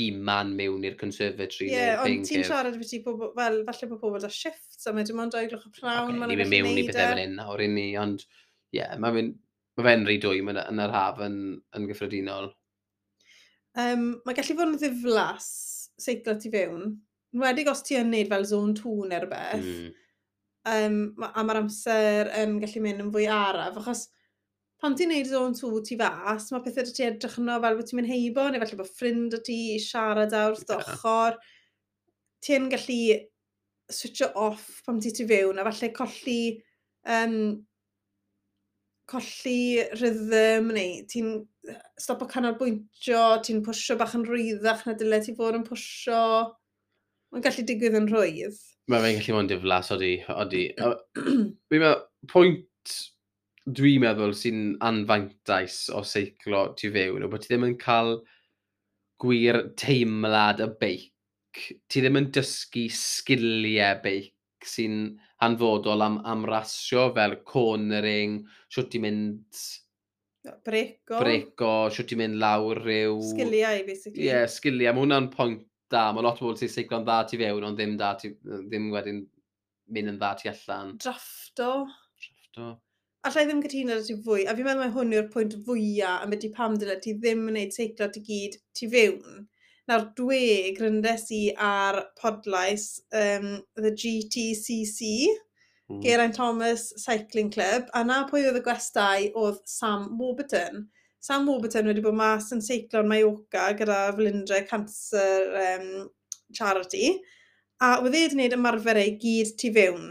biman mewn i'r conservatory. Ie, yeah, ond ti'n siarad beth i bobl, fel, falle bod pobl da shifts, a mae dim ond oeglwch y prawn. Okay, ni'n mynd mewn i bethau e. fan hyn nawr i ni, ond ie, yeah, mae fe'n ma fe rhy dwy yn, yn yr haf yn, yn gyffredinol. Um, mae gallu fod yn ddiflas seiclo ti fewn, wedi os ti yn neud fel zone 2 neu rhywbeth, mm. um, a mae'r amser yn gallu mynd yn fwy araf, achos pan ti'n neud zone 2 ti fas, mae pethau da ti edrych yno fel bod ti'n mynd heibo, neu falle bod ffrind o ti i siarad awr, yeah. dochor. Ti'n gallu switcho off pan ti ti fewn, a falle colli, um, colli rhythm, neu ti'n stopo canolbwyntio, ti'n pwysio bach yn rwyddach na dyle ti fod yn pwysio. Mae'n gallu digwydd yn rwydd. Mae fe'n gallu bod yn diflas, odi. odi. Fi'n meddwl, pwynt dwi'n meddwl sy'n anfantais o seiclo tu fewn, o bod ti ddim yn cael gwir teimlad y beic. Ti ddim yn dysgu sgiliau beic sy'n hanfodol am, am rasio fel cornering, siwt ti'n mynd... Breco. Breco, siwt ti'n mynd lawr rhyw... Sgiliau, basically. Ie, yeah, sgiliau. Mae hwnna'n pwynt da. Mae lot o bobl sy'n seiclo'n dda tu fewn, ond ddim, da ti, ddim wedyn mynd yn dda tu allan. Drafto. Drafto allai ddim cytuno da ti fwy, a fi'n meddwl mae hwn yw'r pwynt fwyaf am beth pam dyle ti ddim yn gwneud seiclo ti gyd tu fewn. Nawr dwe gryndes i ar podlais um, The GTCC, mm. Geraint Thomas Cycling Club, a na pwy oedd y gwestai oedd Sam Warburton. Sam Warburton wedi bod mas yn seiclo'n Mallorca gyda Flindre Cancer um, Charity, a oedd e wedi gwneud ymarfer ei gyd tu fewn.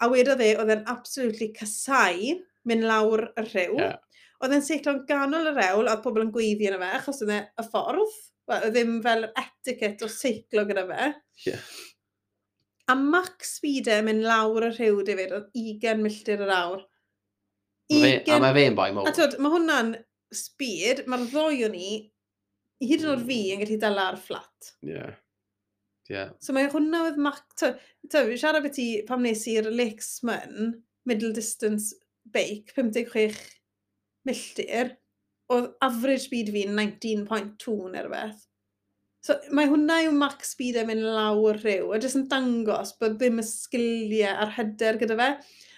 A wedodd e oedd e'n absolutely casau mynd lawr y rhyw. Yeah. Oedd e'n seiclo'n ganol y rewl, oedd pobl yn gweiddi yna fe, achos oedd e y ffordd. Oedd ddim fel etiquette o seiclo gyda fe. Yeah. A max speed e mynd lawr y rhyw, David, oedd 20 milltir yr awr. 20... A mae fe'n boi mowr. A twyd, mae hwnna'n speed, mae'r ddoi o ni, hyd yn oed fi hmm. yn gallu dala ar fflat. Ie. Yeah. Yeah. So mae hwnna oedd mac... Siarad beth i pam nes i'r Lakesman, middle distance beic 56 milltir, oedd average speed fi'n 19.2 neu rhywbeth. So mae hwnna yw max speed yn mynd lawr rhyw, a jyst yn dangos bod ddim y sgiliau a'r hyder gyda fe.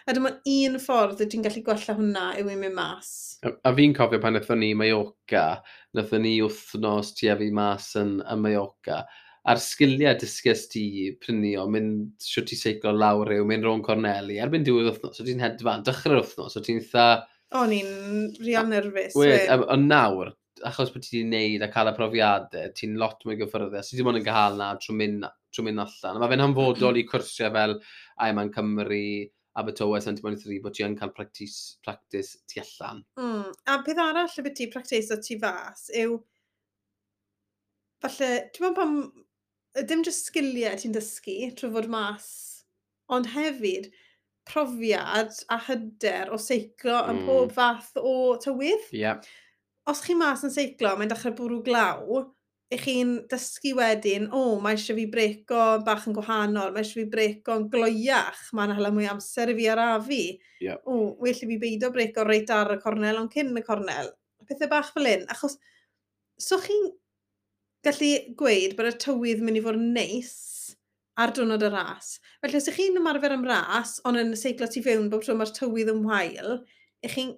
A dyma un ffordd y ti'n gallu gwella hwnna yw i mynd mas. A, a fi'n cofio pan wnaethon ni Mallorca, wnaethon ni wythnos tu a fi mas yn, yn Mallorca, a'r sgiliau dysgus ti prynu o mynd siwt ti seiclo lawr rhyw, mynd ro'n Corneli, erbyn diwedd wythnos, o ti'n hedfan, dechrau'r wythnos, o ti'n tha... O, ni'n real nerfus. Wait, o nawr, achos bod ti wedi wneud a cael y profiadau, ti'n lot mwy gyffyrddiau, so ti ddim ond yn cael na trwy mynd, trwy mynd allan. Mae fe'n hanfodol i cwrsiau fel Aiman Cymru, Abertawe, 73, bod ti yn cael practis, practis tu allan. Mm. A peth arall y byd ti practis o tu fas yw, falle, ti'n meddwl pam dim jyst sgiliau ti'n dysgu trwy fod mas, ond hefyd profiad a hyder o seiclo yn mm. pob hmm. fath o tywydd. Yeah. Os chi mas yn seiclo, mae'n dechrau bwrw glaw, i chi'n dysgu wedyn, o, oh, mae eisiau fi breco bach yn gwahanol, mae eisiau fi breco yn gloiach, mae'n hala mwy amser i fi arafu. Yeah. O, well i fi beidio breco reit ar y cornel, ond cyn y cornel. Pethau bach fel un, achos, so chi'n gallu gweud bod y tywydd mynd i fod yn neis ar diwrnod y ras. Felly, os ych chi'n ymarfer am ras, ond yn seiclo tu fewn bob tro mae'r tywydd yn wael, ych chi'n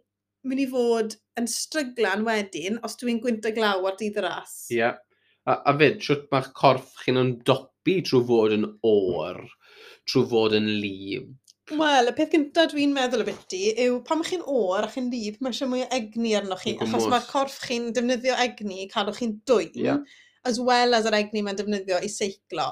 mynd i fod yn stryglan wedyn os dwi'n gwynt y glaw ar dydd y ras. Ie. Yeah. A, a fyd, siwt mae'ch corff chi'n ymdopi trwy fod yn o'r, trwy fod yn lib. Wel, y peth gyntaf dwi'n meddwl y biti yw pam chi'n o'r a chi'n lib, mae eisiau mwy o egni arnoch chi, achos mae'r corff chi'n defnyddio egni, i cadw chi'n dwyn. Yeah as well as yr egni mae'n defnyddio i seiclo.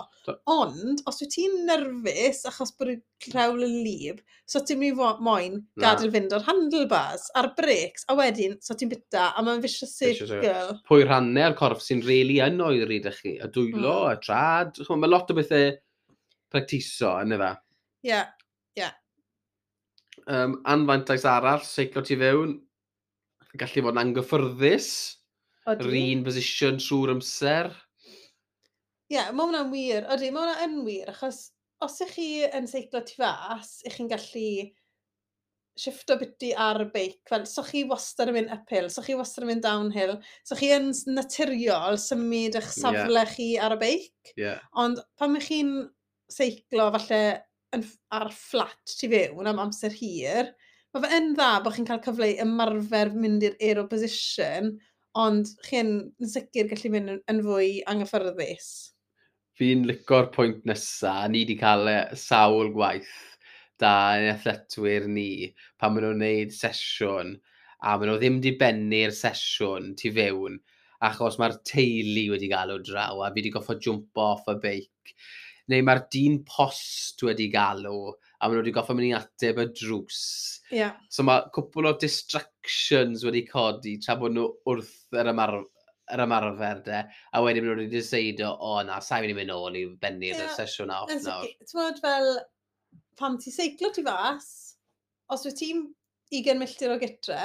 Ond, os wyt ti'n nerfus achos bod y crewl yn lib, so ti'n mynd moyn gadael fynd o'r handlebars a'r breaks, a wedyn, so ti'n bita, a mae'n vicious circle. Pwy rhannau'r corff sy'n reili really yn oer i chi, y dwylo, mm. y trad, mae lot o bethau practiso yn efa. Ie, ie. Um, anfantais arall, seiclo ti fewn, gallu fod yn anghyffyrddus yr un position trwy'r amser. Ie, yeah, mae hwnna'n wir. Ydy, mae hwnna'n yn wir, achos os ych chi yn seiclo tu fas, ych chi'n gallu shifto biti ar y beic. Fel, so chi wastad yn mynd uphill, so chi wastad yn mynd downhill, so chi yn naturiol symud eich safle yeah. chi ar y beic. Yeah. Ond pan ych chi'n seiclo falle yn, ar fflat tu fewn am amser hir, mae fe yn dda bod chi'n cael cyfle ymarfer mynd i'r aero position, ond chi'n yn sicr gallu mynd yn, yn fwy anghyffyrddus. Fi'n licor pwynt nesaf, ni wedi cael e sawl gwaith da yn athletwyr ni pan maen nhw'n gwneud sesiwn a maen nhw ddim wedi bennu'r sesiwn tu fewn achos mae'r teulu wedi gael o draw a fi wedi goffo jump off y beic neu mae'r dyn post wedi galw a maen nhw wedi goffo mynd i ateb y drws. Yeah. So mae cwpl o distrac actions wedi codi tra bod nhw wrth yr, ymar yr ymarfer de, a wedyn nhw wedi dyseidio, o oh, na, sa'i wedi mynd ôl i benni'r yeah, sesiwn na off nawr. Ti'n fel, pam ti seiclo ti fas, os wyt ti'n 20 milltir o gytre,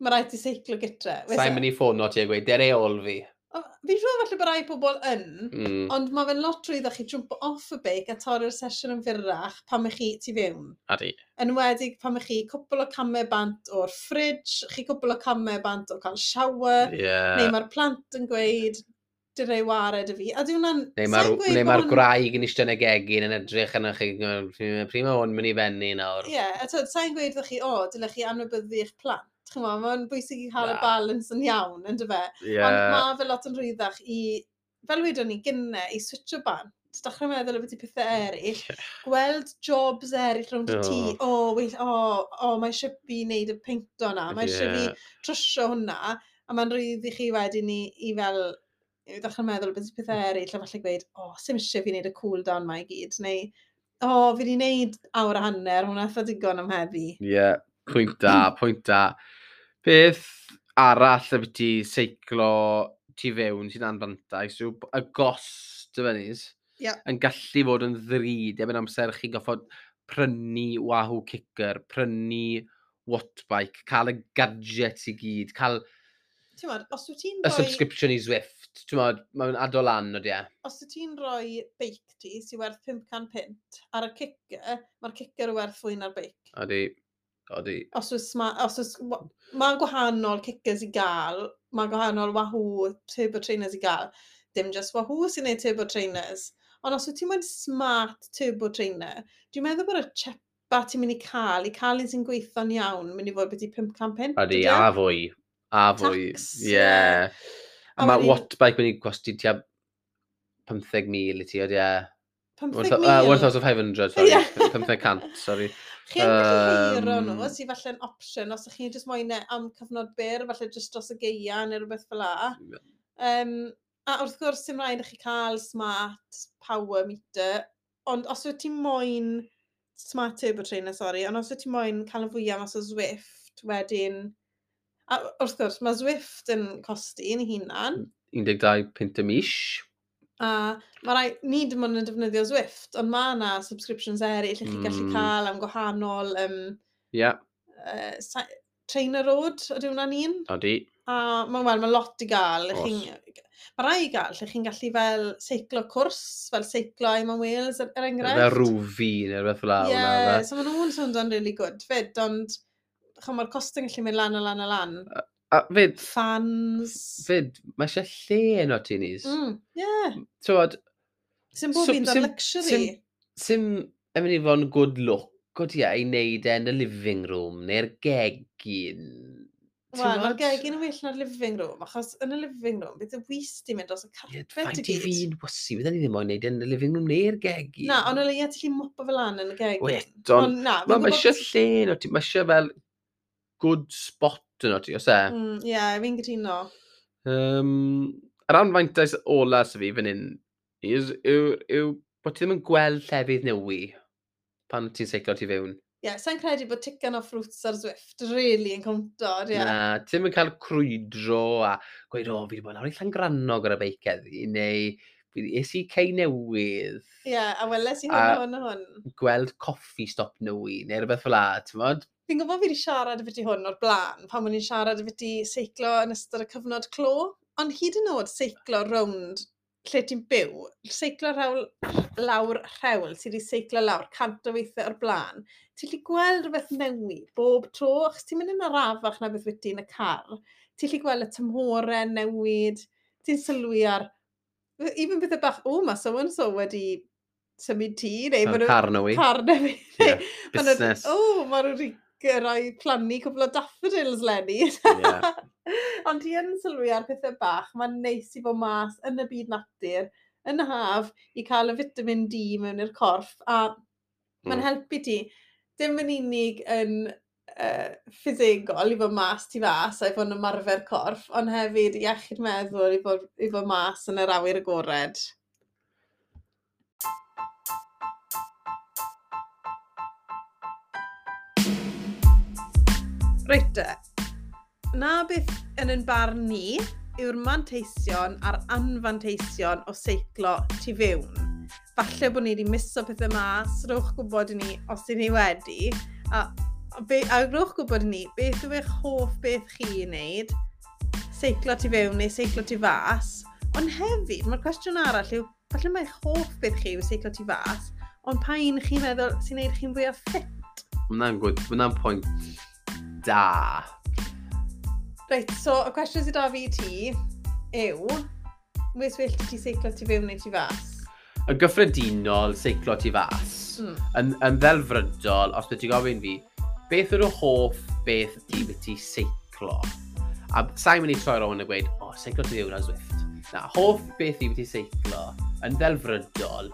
mae rhaid ti seiclo gytre. Sa'n mynd i ffono ti a gweud, dere ôl fi. Fi'n siŵr falle bod rai pobl yn, mm. ond mae fe'n lot rydw chi jump off y beic a torri'r sesiwn yn fyrrach pam ych chi tu fewn. Adi. Yn wedig pam ych chi cwpl o camau bant o'r ffridge, chi cwpl o camau bant o cael shower, yeah. neu mae'r plant yn gweud, dy rei wared y fi. A di hwnna'n... Neu mae'r ma, ma gwraig yn eistedd yn y gegin yn edrych yn chi, prima hwn mynd i fenni nawr. Ie, yeah, a sa'n gweud ddech chi, o, dylech chi anwybyddu eich plant chymwa, mae'n bwysig i cael y balans yn iawn, yn dy fe. Yeah. Ond mae fe lot yn rhyddach i, fel wedyn ni gynne, i switcho bant dechrau meddwl am beth pethau mm, eraill, gweld jobs eraill rhwng oh. ti, o, oh, well, o, oh, oh, mae eisiau fi wneud y peinto na. mae eisiau yeah. fi trwsio hwnna, a mae'n rhydd i chi wedyn i, i fel i ddechrau meddwl beth pethau eraill, a falle gweud, o, oh, sy'n eisiau fi wneud y cool down mae i gyd, neu, o, oh, fi wedi wneud awr a hanner, hwnna eitha digon am heddi. Ie, yeah, Pwynt da, pwynt da. Beth arall y byddi seiclo tu fewn sy'n anfantais yw y gost y fynnys yep. yn gallu fod yn ddrud efo'n amser chi goffod prynu wahoo kicker, prynu wattbike, cael y gadget i gyd, cael mod, os wyt ti'n rhoi... Y subscription i Zwift, ti'n modd, mae'n adol an, o dia. E? Os wyt ti'n rhoi beic ti sy'n werth 500 pint ar y kicker, mae'r kicker werth fwy na'r beic. Odi. Odi. Os oes, ma, os oes, mae'n gwahanol kickers i gael, mae'n gwahanol wahoo, turbo trainers i gael. Dim just wahoo sy'n neud turbo trainers. Ond os wyt ti'n mynd smart turbo trainer, dwi'n meddwl bod y chepa ti'n mynd i cael, i cael un sy'n gweithio'n iawn, mynd i fod beth i 500 Odi, e? a fwy. A fwy. Ie. Yeah. A mae watt bike mynd i gwosti tua 15,000 i ti, oedd e. 15,000? 1,500, sorry. Yeah. 15,000, sorry. Chi'n um, cywiro nhw, sy'n falle'n opsiwn, os ydych chi'n just moyn e am cyfnod byr, falle just dros y geia neu rhywbeth fel la. Um, a wrth gwrs, sy'n rhaid i chi cael smart power meter, ond os wyt ti moyn smart turbo trainer, sorry, ond os wyt ti moyn cael yn fwyaf mas o Zwift, wedyn... A wrth gwrs, mae Zwift yn costi yn ei hunan. 12 pint y mish. A mae rai, ni dim ond yn defnyddio Zwift, ond mae yna subscriptions eraill i chi mm. gallu hmm. cael am gwahanol... Um, yeah. Uh, Trainer Road, ydy hwnna'n un? Odi. A mae'n well, mae lot i gael. Mae rai i gael, lle chi'n gallu fel seiclo cwrs, fel seiclo i mewn Wales, er, er enghraifft. Fel rwfi neu rhywbeth fel awr. Ie, so maen nhw'n swnio'n really good fyd, ond chymor costau'n gallu mynd lan a lan a lan. A fyd... Fans. Fyd, mae eisiau lle yn o tinis. Mm, yeah. Tywod... Sy'n bob un o'r luxury. Sy'n yn mynd i fod yn good look, o ti i wneud e yn y living room, neu'r gegin. Wel, mae'r gegin yn well na'r living room, achos yn y living room, bydd y wyst i'n mynd dros y carpet yeah, i gyd. Faint i fi'n wysi, bydd ni ddim o'n neud e yn y living room neu'r gegin. Na, ond o leia ti'n lli mwypo fel an yn y gegin. Wet, ond on, na, mae ma eisiau lle, no, ti, mae eisiau fel good spot dyn nhw ti, os e? Mm, Ie, yeah, fi'n gytuno. Um, yr anfaintau ola sy'n fi fan hyn yw bod ti ddim yn gweld llefydd newi pan ti'n seiclo ti fewn. Ie, yeah, sa'n credu bod tickan o ffrwts ar Zwift really yn cwmtor, ie. Yeah. Na, ti'n mynd cael crwydro a gweud, o, fi wedi bod lawr i llan grannog ar y beicedd i, neu es i cei newydd. Ie, yeah, a weles i hwn hwn hwn. Gweld coffi stop newi, neu rhywbeth fel la, ti'n modd? Fi'n gwybod fi wedi siarad y fyddi hwn o'r blaen, pan o'n i'n siarad y fyddi seiclo yn ystod y cyfnod clo. Ond hyd yn oed seiclo rownd lle ti'n byw, seiclo rawl, lawr rhewl, sydd wedi seiclo lawr cant o weithiau o'r blaen, ti'n lli gweld rhywbeth newydd bob tro, achos ti'n mynd yn arafach na beth wyt yn y car. Ti'n lli gweld y tymhorau newid, ti'n sylwi ar even bethau bach, o, mae someone so wedi symud tŷ, neu maen nhw... Carno i. Carno fi. Yeah, business. O, mae nhw wedi gyrraedd plannu cwbl o daffodils lenni. yeah. Ond ti yn sylwi ar pethau bach, mae'n neis i fod mas yn y byd natur, yn y haf, i cael y vitamin D mewn i'r corff, a mae'n mm. helpu ti. Dim yn unig yn uh, ffisegol i fod mas tu fas a i fod yn ymarfer corff, ond hefyd iechyd meddwl i fod, i fod mas yn yr awyr agored. Reit. E, na beth yn yn barn ni yw'r manteision a'r anfanteision o seiclo tu fewn. Falle bod ni wedi miso pethau mas, rowch gwybod i ni os ydyn ni wedi, a Be, a rwch gwybod ni, beth yw eich hoff beth chi i wneud? Seiclo tu fewn neu seiclo tu fas? Ond hefyd, mae'r cwestiwn arall yw, falle mae eich hoff beth chi yw seiclo tu fas, ond pa un chi'n meddwl sy'n neud chi'n fwy o ffit? Mae'n gwyd, mae'n pwynt da. Reit, so y cwestiwn sydd da fi i ti yw, wes well ti seiclo tu fewn neu tu fas? Yn gyffredinol, seiclo ti fas. Mm. Yn, yn ddelfrydol, os beth ti'n gofyn fi, beth yw'r hoff beth ti beth ti seiclo? A sa'n mynd i troi rownd a gweud, o, oh, seiclo ti yw'r Zwift. Na, hoff beth ti beth ti seiclo yn ddelfrydol,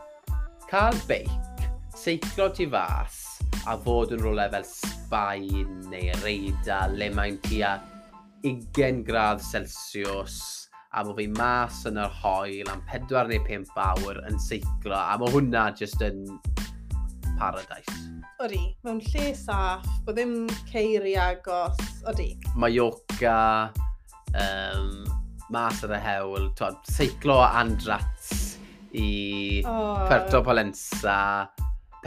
cael beic, seiclo ti fas, a fod yn rolau fel Sbaen neu Reida, le mae'n tua 20 gradd Celsius a bod fi mas yn yr hoel am 4 neu 5 awr yn seiclo a mae hwnna jyst yn paradise. Odi, mewn lle saff, bod ddim ceiri agos, odi. Mallorca, um, mas ar y hewl, twad, seiclo andrats i oh. Puerto Polensa,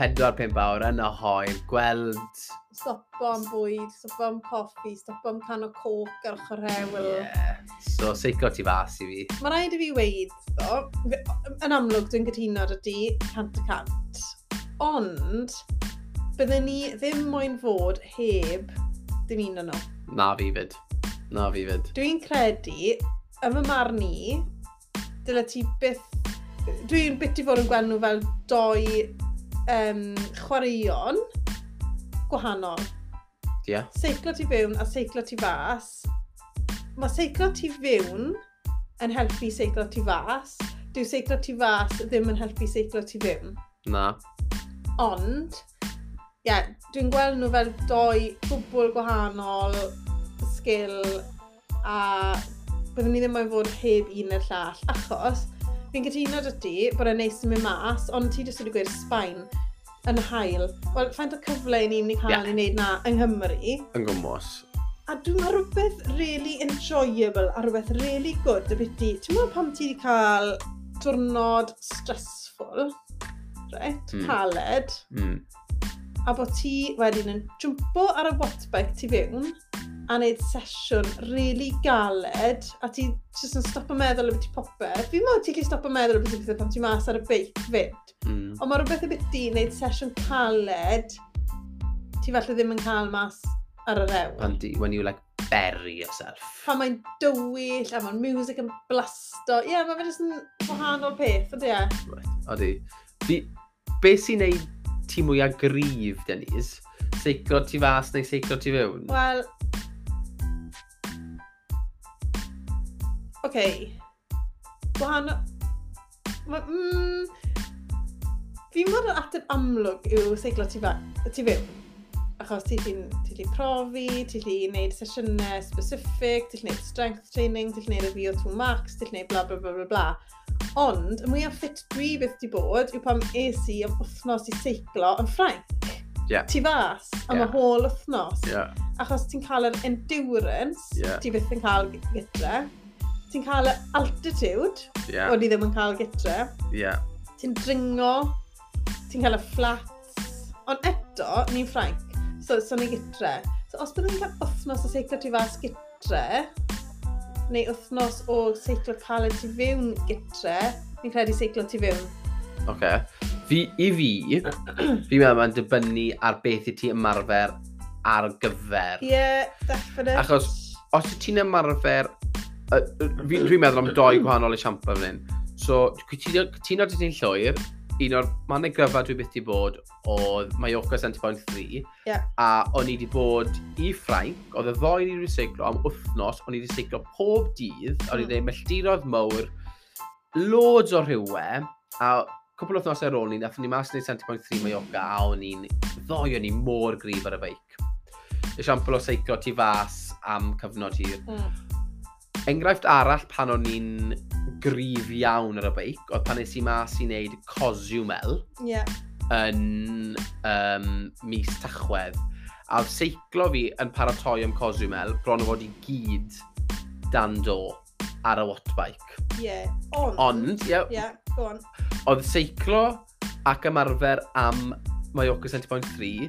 4-5 awr yn y hoel, gweld... Stopo am bwyd, stopo am coffi, stopo am can o coc ar ochr hewl. Yeah. So, seiclo ti fas i fi. Mae rhaid i fi weid, ddo, yn amlwg dwi'n gytuno ar y di, cant y cant. Ond, byddwn ni ddim moyn fod heb dim un o'n nhw. Na fi fyd. Na fi fyd. Dwi'n credu, ym y marn i, dyle ti byth... Dwi'n byth i fod yn gweld nhw fel doi um, chwaraeon gwahanol. Ie. Yeah. Seiclo ti fewn a seiclo ti fas. Mae seiclo ti fewn yn helpu seiclo ti fas. Dyw seiclo ti fas ddim yn helpu seiclo ti fewn. Na. Ond, yeah, dwi'n gweld nhw fel doi gwbl gwahanol, sgil, a byddwn ni ddim yn fod heb un i'r llall, achos fi'n cytuno dy ti bod e'n neis i mynd mas, ond ti jyst wedi gweud Sbaen yn hael. Wel, ffaint o cyfle i ni'n mynd i cael yeah. i wneud na yng Nghymru. Yng Nghymru. A dwi'n meddwl rhywbeth really enjoyable a rhywbeth really good y byddi. Ti'n meddwl pam ti wedi cael diwrnod stressful, right? Mm. Caled. Mm a bod ti wedyn yn jwmpo ar y wattbike ti fewn a wneud sesiwn really galed a ti jyst yn stop stopo meddwl am beth i popeth. Fi'n mod ti'n gallu stop stopo meddwl am beth i beth pan ti mas ar y beic fyd. Mm. Ond mae rhywbeth y beth di wneud sesiwn caled, ti falle ddim yn cael mas ar yr ewn. Pan di, when you like bury yourself. Pan mae'n dywyll, a mae'n music yn blasto. Ie, yeah, mae'n jyst yn wahanol peth, ydy e? Right, odi. Fi, be sy'n neud ti mwyaf grif, Denise? Seiclo ti fas neu seiclo ti fewn? Wel... Oce. Okay. Wahan... Ma... Mm... Fi'n bod yr ateb amlwg yw seiclo ti, fa... ti fewn. Achos ti ti'n ti profi, ti ti'n gwneud sesiynau specific, ti ti'n gwneud strength training, ti ti'n gwneud y VO2 max, ti ti'n gwneud bla bla bla bla bla. Ond, y mwyaf ffit dwi beth di bod yw pam es i am wythnos i seiclo yn Ffrainc. Yeah. Ti fas am yeah. y hôl wythnos. Yeah. Achos ti'n cael yr endurance, yeah. ti byth yn cael gytre. Ti'n cael y altitude, yeah. o'n i ddim yn cael gytre. Yeah. Ti'n dringo, ti'n cael y flats. Ond eto, ni'n Ffrainc, so, so ni gytre. So os byddwn ni'n cael wythnos o seiclo ti fas gytre, neu wythnos o seiclo caled tu fewn gytre, ni'n credu seiclo tu fewn. Oce. Okay. Fi, I fi, fi'n meddwl mae'n dibynnu ar beth i ti ymarfer ar gyfer. Ie, yeah, definite. Achos, os y ti'n ymarfer... Uh, Dwi'n meddwl am doi gwahanol esiampl fan hyn. So, ti'n ti oeddet ti'n llwyr, un o'r mannau gryfa dwi byth i bod oedd Mallorca Centre Point 3 yeah. a o'n i wedi bod i Ffrainc, oedd y ddoi ni wedi seiclo am wythnos, o'n i wedi seiclo pob dydd, mm. o'n i hmm. wedi melltirodd mawr, loads o rhywe, a cwpl o wythnos ar ôl ni, nath ni mas wneud Centre Point 3 Mallorca a o'n i'n ddoi o'n i mor grif ar y beic. Esiampl o seiclo tu fas am cyfnod hir. Mm Enghraifft arall pan o'n i'n grif iawn ar y beic, oedd pan nes i mas i wneud Cozumel yeah. yn um, mis tachwedd. A seiclo fi yn paratoi am Cozumel, bron o fod i gyd dan do ar y wattbike. Ie, yeah. ond... Ond, ie. Yeah, yeah, go on. Oedd seiclo ac ymarfer am Mallorca 70.3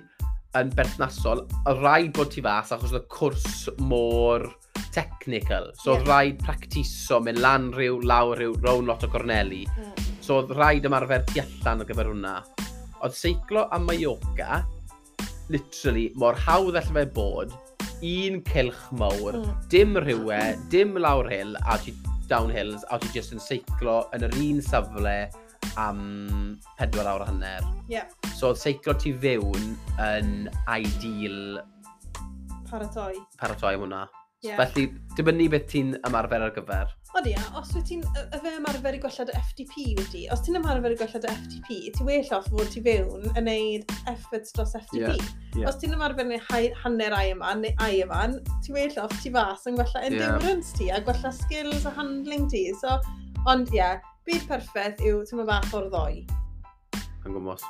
yn berthnasol, rhaid bod ti fas achos oedd y cwrs môr technical. So oedd yeah. rhaid practiso, mynd lan rhyw, lawr rhyw, rown lot o gorneli. Mm. So oedd rhaid ymarfer tu allan o gyfer hwnna. Oedd seiclo a Mallorca, literally, mor hawdd allai fe bod, un cilch mawr, mm. dim rhywe, dim lawr hill, a ti downhills, a ti just yn seiclo yn yr un safle am pedwar awr a hanner. Yeah. So oedd seiclo ti fewn yn ideal... Paratoi. Paratoi am hwnna. Yeah. Felly, dibynnu beth ti'n ymarfer ar gyfer. Ond ia, os wyt ti'n y fe ymarfer i gwellad y FTP wedi, os ti'n ymarfer i gwellad y FTP, ti well off fod ti fewn yn neud efforts dros FTP. Yeah. Yeah. Os ti'n ymarfer yn hanner ai yma, neu ai yma, ti well off ti fas yn gwella endurance yeah. ti, a gwella skills a handling ti. So, ond ia, yeah, byd perffaith yw ti'n fath o'r ddoi. Yn gwmwys.